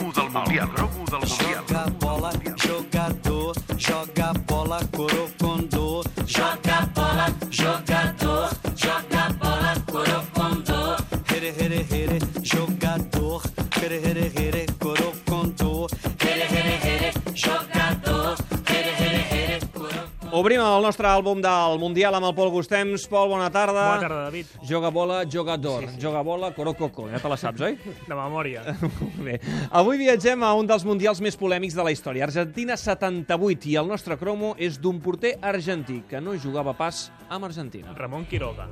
cromo del Mundial. El cromo del Mundial. Joga bola, jogador, joga bola, corocondô. Joga bola, jogador, joga bola, corocondô. Here, here, here, jogador, here, here, here, Obrim el nostre àlbum del Mundial amb el Pol Gustems. Pol, bona tarda. Bona tarda, David. Joga bola, jogador. Sí, sí. Joga bola, corococo. Ja te la saps, oi? De memòria. Molt bé. Avui viatgem a un dels mundials més polèmics de la història. Argentina 78 i el nostre cromo és d'un porter argentí que no jugava pas amb Argentina. Ramon Quiroga.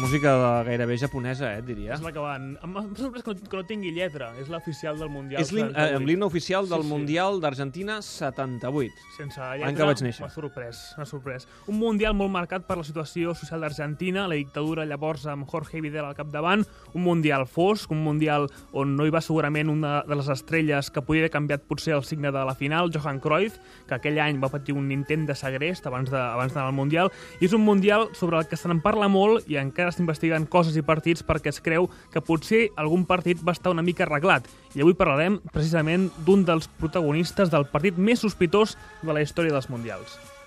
Música de gairebé japonesa, eh, diria. És la que van... Em sorprès que no, que no tingui lletra. És l'oficial del Mundial. És l'him- 78. eh, l'himne oficial del Sí, sí. Mundial d'Argentina 78. Sense lletra, que vaig néixer. m'ha sorprès, m'ha sorprès. Un Mundial molt marcat per la situació social d'Argentina, la dictadura llavors amb Jorge Videla al capdavant, un Mundial fosc, un Mundial on no hi va segurament una de les estrelles que podia haver canviat potser el signe de la final, Johan Cruyff, que aquell any va patir un intent de segrest abans de- abans d'anar al Mundial, i és un Mundial sobre el que se n'en parla molt i encara s'investiguen coses i partits perquè es creu que potser algun partit va estar una mica arreglat. I avui parlarem precisament d'un dels protagonistes del partit més sospitós de la història dels Mundials.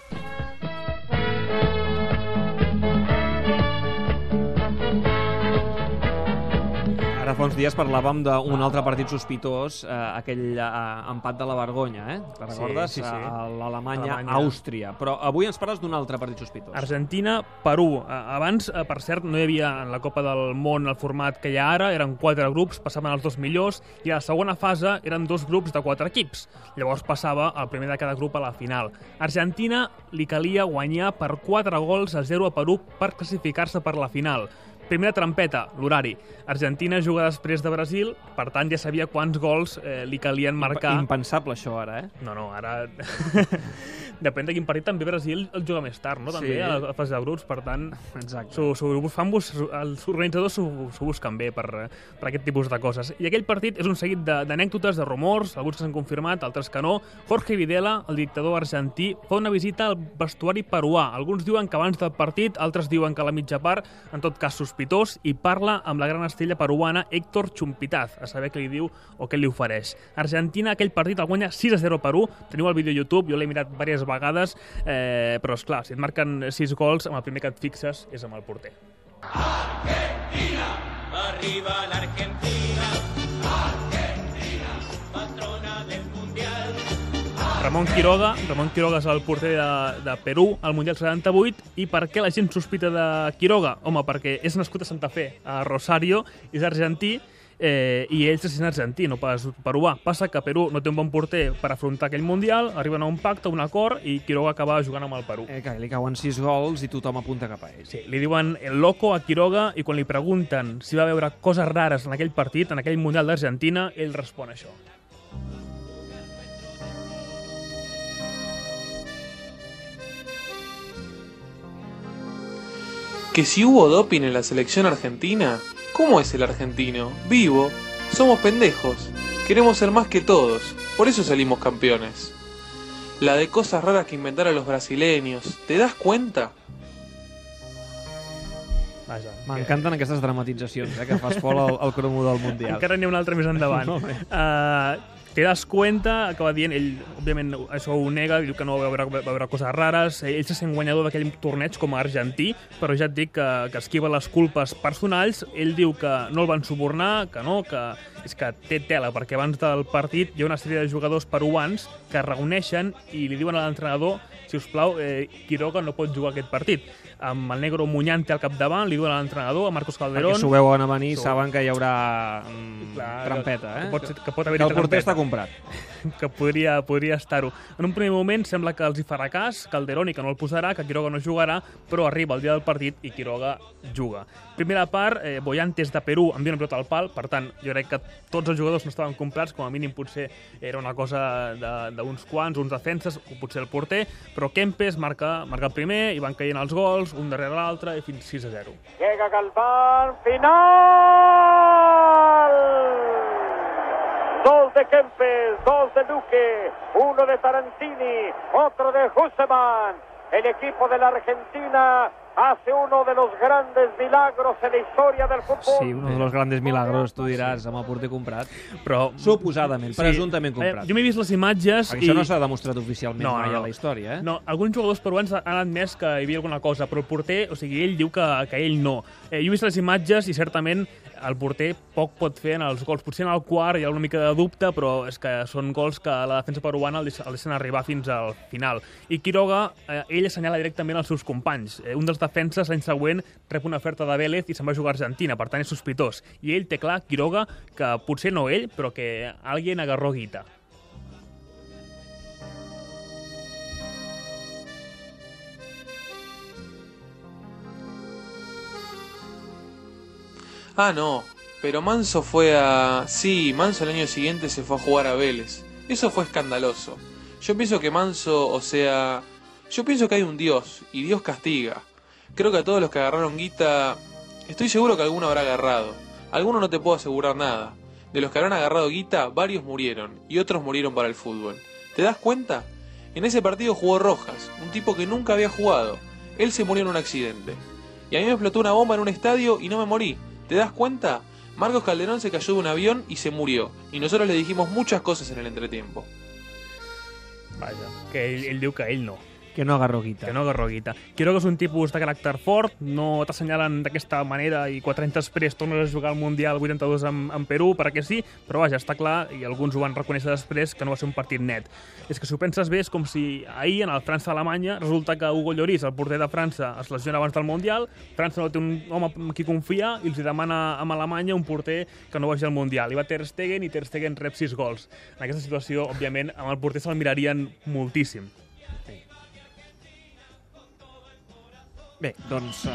Ara fa uns dies parlàvem d'un altre partit sospitós, eh, aquell eh, empat de la vergonya, eh? Sí, recordes? sí, sí. A L'Alemanya, Alemanya. Àustria. Però avui ens parles d'un altre partit sospitós. Argentina, Perú. Eh, Abans, eh, per cert, no hi havia en la Copa del Món el format que hi ha ara, eren quatre grups, passaven els dos millors, i a la segona fase eren dos grups de quatre equips. Llavors passava el primer de cada grup a la final. Argentina li calia guanyar per 4 gols a 0 a Perú per classificar-se per la final. Primera trampeta, l'horari. Argentina juga després de Brasil, per tant ja sabia quants gols eh, li calien marcar. Impensable, això, ara, eh? No, no, ara... Depèn de quin partit, també Brasil el juga més tard, no? També Sí. a la fase de grups, per tant... Els organitzadors s'ho busquen bé per, per aquest tipus de coses. I aquell partit és un seguit de- d'anècdotes, de, de rumors, alguns que s'han confirmat, altres que no. Jorge Videla, el dictador argentí, fa una visita al vestuari peruà. Alguns diuen que abans del partit, altres diuen que a la mitja part, en tot cas sospitós, i parla amb la gran estrella peruana Héctor Chumpitaz, a saber què li diu o què li ofereix. Argentina, aquell partit el guanya 6 a 0 a Perú. Teniu el vídeo a YouTube, jo l'he mirat diverses vegades, eh, però és clar, si et marquen 6 gols, amb el primer que et fixes és amb el porter. Arriba la Argentina, Argentina, patrona del mundial. Ramon Quiroga, Ramon Quiroga és el porter de, de Perú al Mundial 78 i per què la gent sospita de Quiroga? Home, perquè és nascut a Santa Fe, a Rosario, és argentí eh, i ell és argentí, no pas peruà. Passa que Perú no té un bon porter per afrontar aquell Mundial, arriben a un pacte, un acord, i Quiroga acaba jugant amb el Perú. Eh, que li cauen 6 gols i tothom apunta cap a ell. Sí, li diuen el loco a Quiroga i quan li pregunten si va veure coses rares en aquell partit, en aquell Mundial d'Argentina, ell respon això. que si hubo doping en la selección argentina, ¿cómo es el argentino? Vivo, somos pendejos, queremos ser más que todos, por eso salimos campeones. La de cosas raras que inventaron los brasileños, ¿te das cuenta? Vaja, M'encanten aquestes dramatitzacions eh, que fas, Pol, al, al cromo del Mundial. Encara n'hi ha un altre més endavant. Uh, te das cuenta, acaba dient, ell, òbviament, això ho nega, diu que no va veure, va veure coses rares, ell se sent guanyador d'aquell torneig com a argentí, però ja et dic que, que esquiva les culpes personals, ell diu que no el van subornar, que no, que és que té tela, perquè abans del partit hi ha una sèrie de jugadors peruans que es reuneixen i li diuen a l'entrenador si us plau, eh, Quiroga no pot jugar aquest partit. Amb el negro Muñante al capdavant, li diuen a l'entrenador, a Marcos Calderón... Perquè s'ho veuen a venir, S'ho- saben que hi haurà mm, Clar, trampeta, eh? que pot ser- que pot haver-hi que el porter trampeta. està comprat. que podria, podria estar-ho. En un primer moment sembla que els hi farà cas, Calderón i que no el posarà, que Quiroga no jugarà, però arriba el dia del partit i Quiroga juga. Primera part, eh, Boyantes de Perú envia una pilota al pal, per tant, jo crec que tots els jugadors no estaven complets, com a mínim potser era una cosa de- d'uns quants, uns defenses, o potser el porter, però Kempes marca, marca el primer i van caient els gols, un darrere l'altre, i fins 6 a 0. Llega Galván, final. Dos de Kempes, dos de Duque, uno de Tarantini, otro de Husseman. el equipo de la Argentina hace uno de los grandes milagros en la historia del fútbol. Sí, un dels grandes milagros, tu diràs, amb el porter comprat. Però... Suposadament, presumptament Eh, comprat. jo m'he vist les imatges Perquè i... això no s'ha demostrat oficialment No, mai no, no. a la història, eh? No, alguns jugadors peruans han admès que hi havia alguna cosa, però el porter, o sigui, ell diu que, que ell no. Eh, jo he vist les imatges i certament el porter poc pot fer en els gols. Potser en el quart hi ha una mica de dubte, però és que són gols que la defensa peruana el deixen arribar fins al final. I Quiroga, eh, ell assenyala directament els seus companys. Eh, un dels defenses l'any següent rep una oferta de Vélez i se'n va jugar a Argentina, per tant és sospitós. I ell té clar, Quiroga, que potser no ell, però que alguien agarró guita. Ah, no. Pero Manso fue a... Sí, Manso el año siguiente se fue a jugar a Vélez. Eso fue escandaloso. Yo pienso que Manso, o sea... Yo pienso que hay un Dios, y Dios castiga. Creo que a todos los que agarraron guita... Estoy seguro que alguno habrá agarrado. Alguno no te puedo asegurar nada. De los que habrán agarrado guita, varios murieron, y otros murieron para el fútbol. ¿Te das cuenta? En ese partido jugó Rojas, un tipo que nunca había jugado. Él se murió en un accidente. Y a mí me explotó una bomba en un estadio y no me morí. ¿Te das cuenta? Marcos Calderón se cayó de un avión y se murió. Y nosotros le dijimos muchas cosas en el entretiempo. Vaja, que ell diu que ell no. Que no agarró guita. que no agarró guita. Quiroga és un tipus de caràcter fort, no t'assenyalen d'aquesta manera i quatre anys després tornes a jugar al Mundial 82 amb, amb Perú, perquè sí, però vaja, està clar, i alguns ho van reconèixer després, que no va ser un partit net. És que si ho penses bé, és com si ahir, en el França-Alemanya, resulta que Hugo Lloris, el porter de França, es lesiona abans del Mundial, França no té un home en qui confia i els demana amb Alemanya un porter que no vagi al Mundial. I va Ter Stegen i Ter Stegen rep 6 gols. En aquesta situació, òbviament, amb el porter se'l mirarien moltíssim. Bé, doncs... Uh...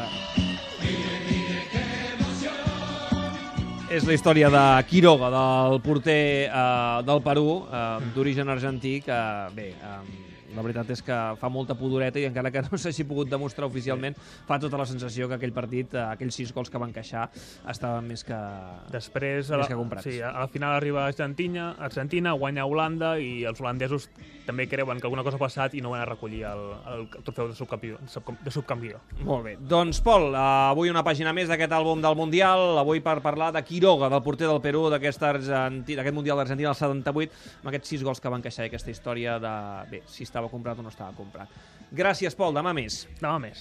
És la història de Quiroga, del porter uh, del Perú, uh, d'origen argentí, que, bé, um, la veritat és que fa molta pudoreta i encara que no s'hagi pogut demostrar oficialment, fa tota la sensació que aquell partit, uh, aquells sis gols que van queixar, estaven més que... Després, a la, Més que comprats. sí, a la final arriba Argentina, Argentina guanya Holanda i els holandesos també creuen que alguna cosa ha passat i no van a recollir el, el trofeu de subcampió. subcam- De subcampió. Molt bé. Doncs, Pol, avui una pàgina més d'aquest àlbum del Mundial, avui per parlar de Quiroga, del porter del Perú, d'aquest Mundial d'Argentina del 78, amb aquests sis gols que van queixar i aquesta història de, bé, si estava comprat o no estava comprat. Gràcies, Pol, demà més. Demà més.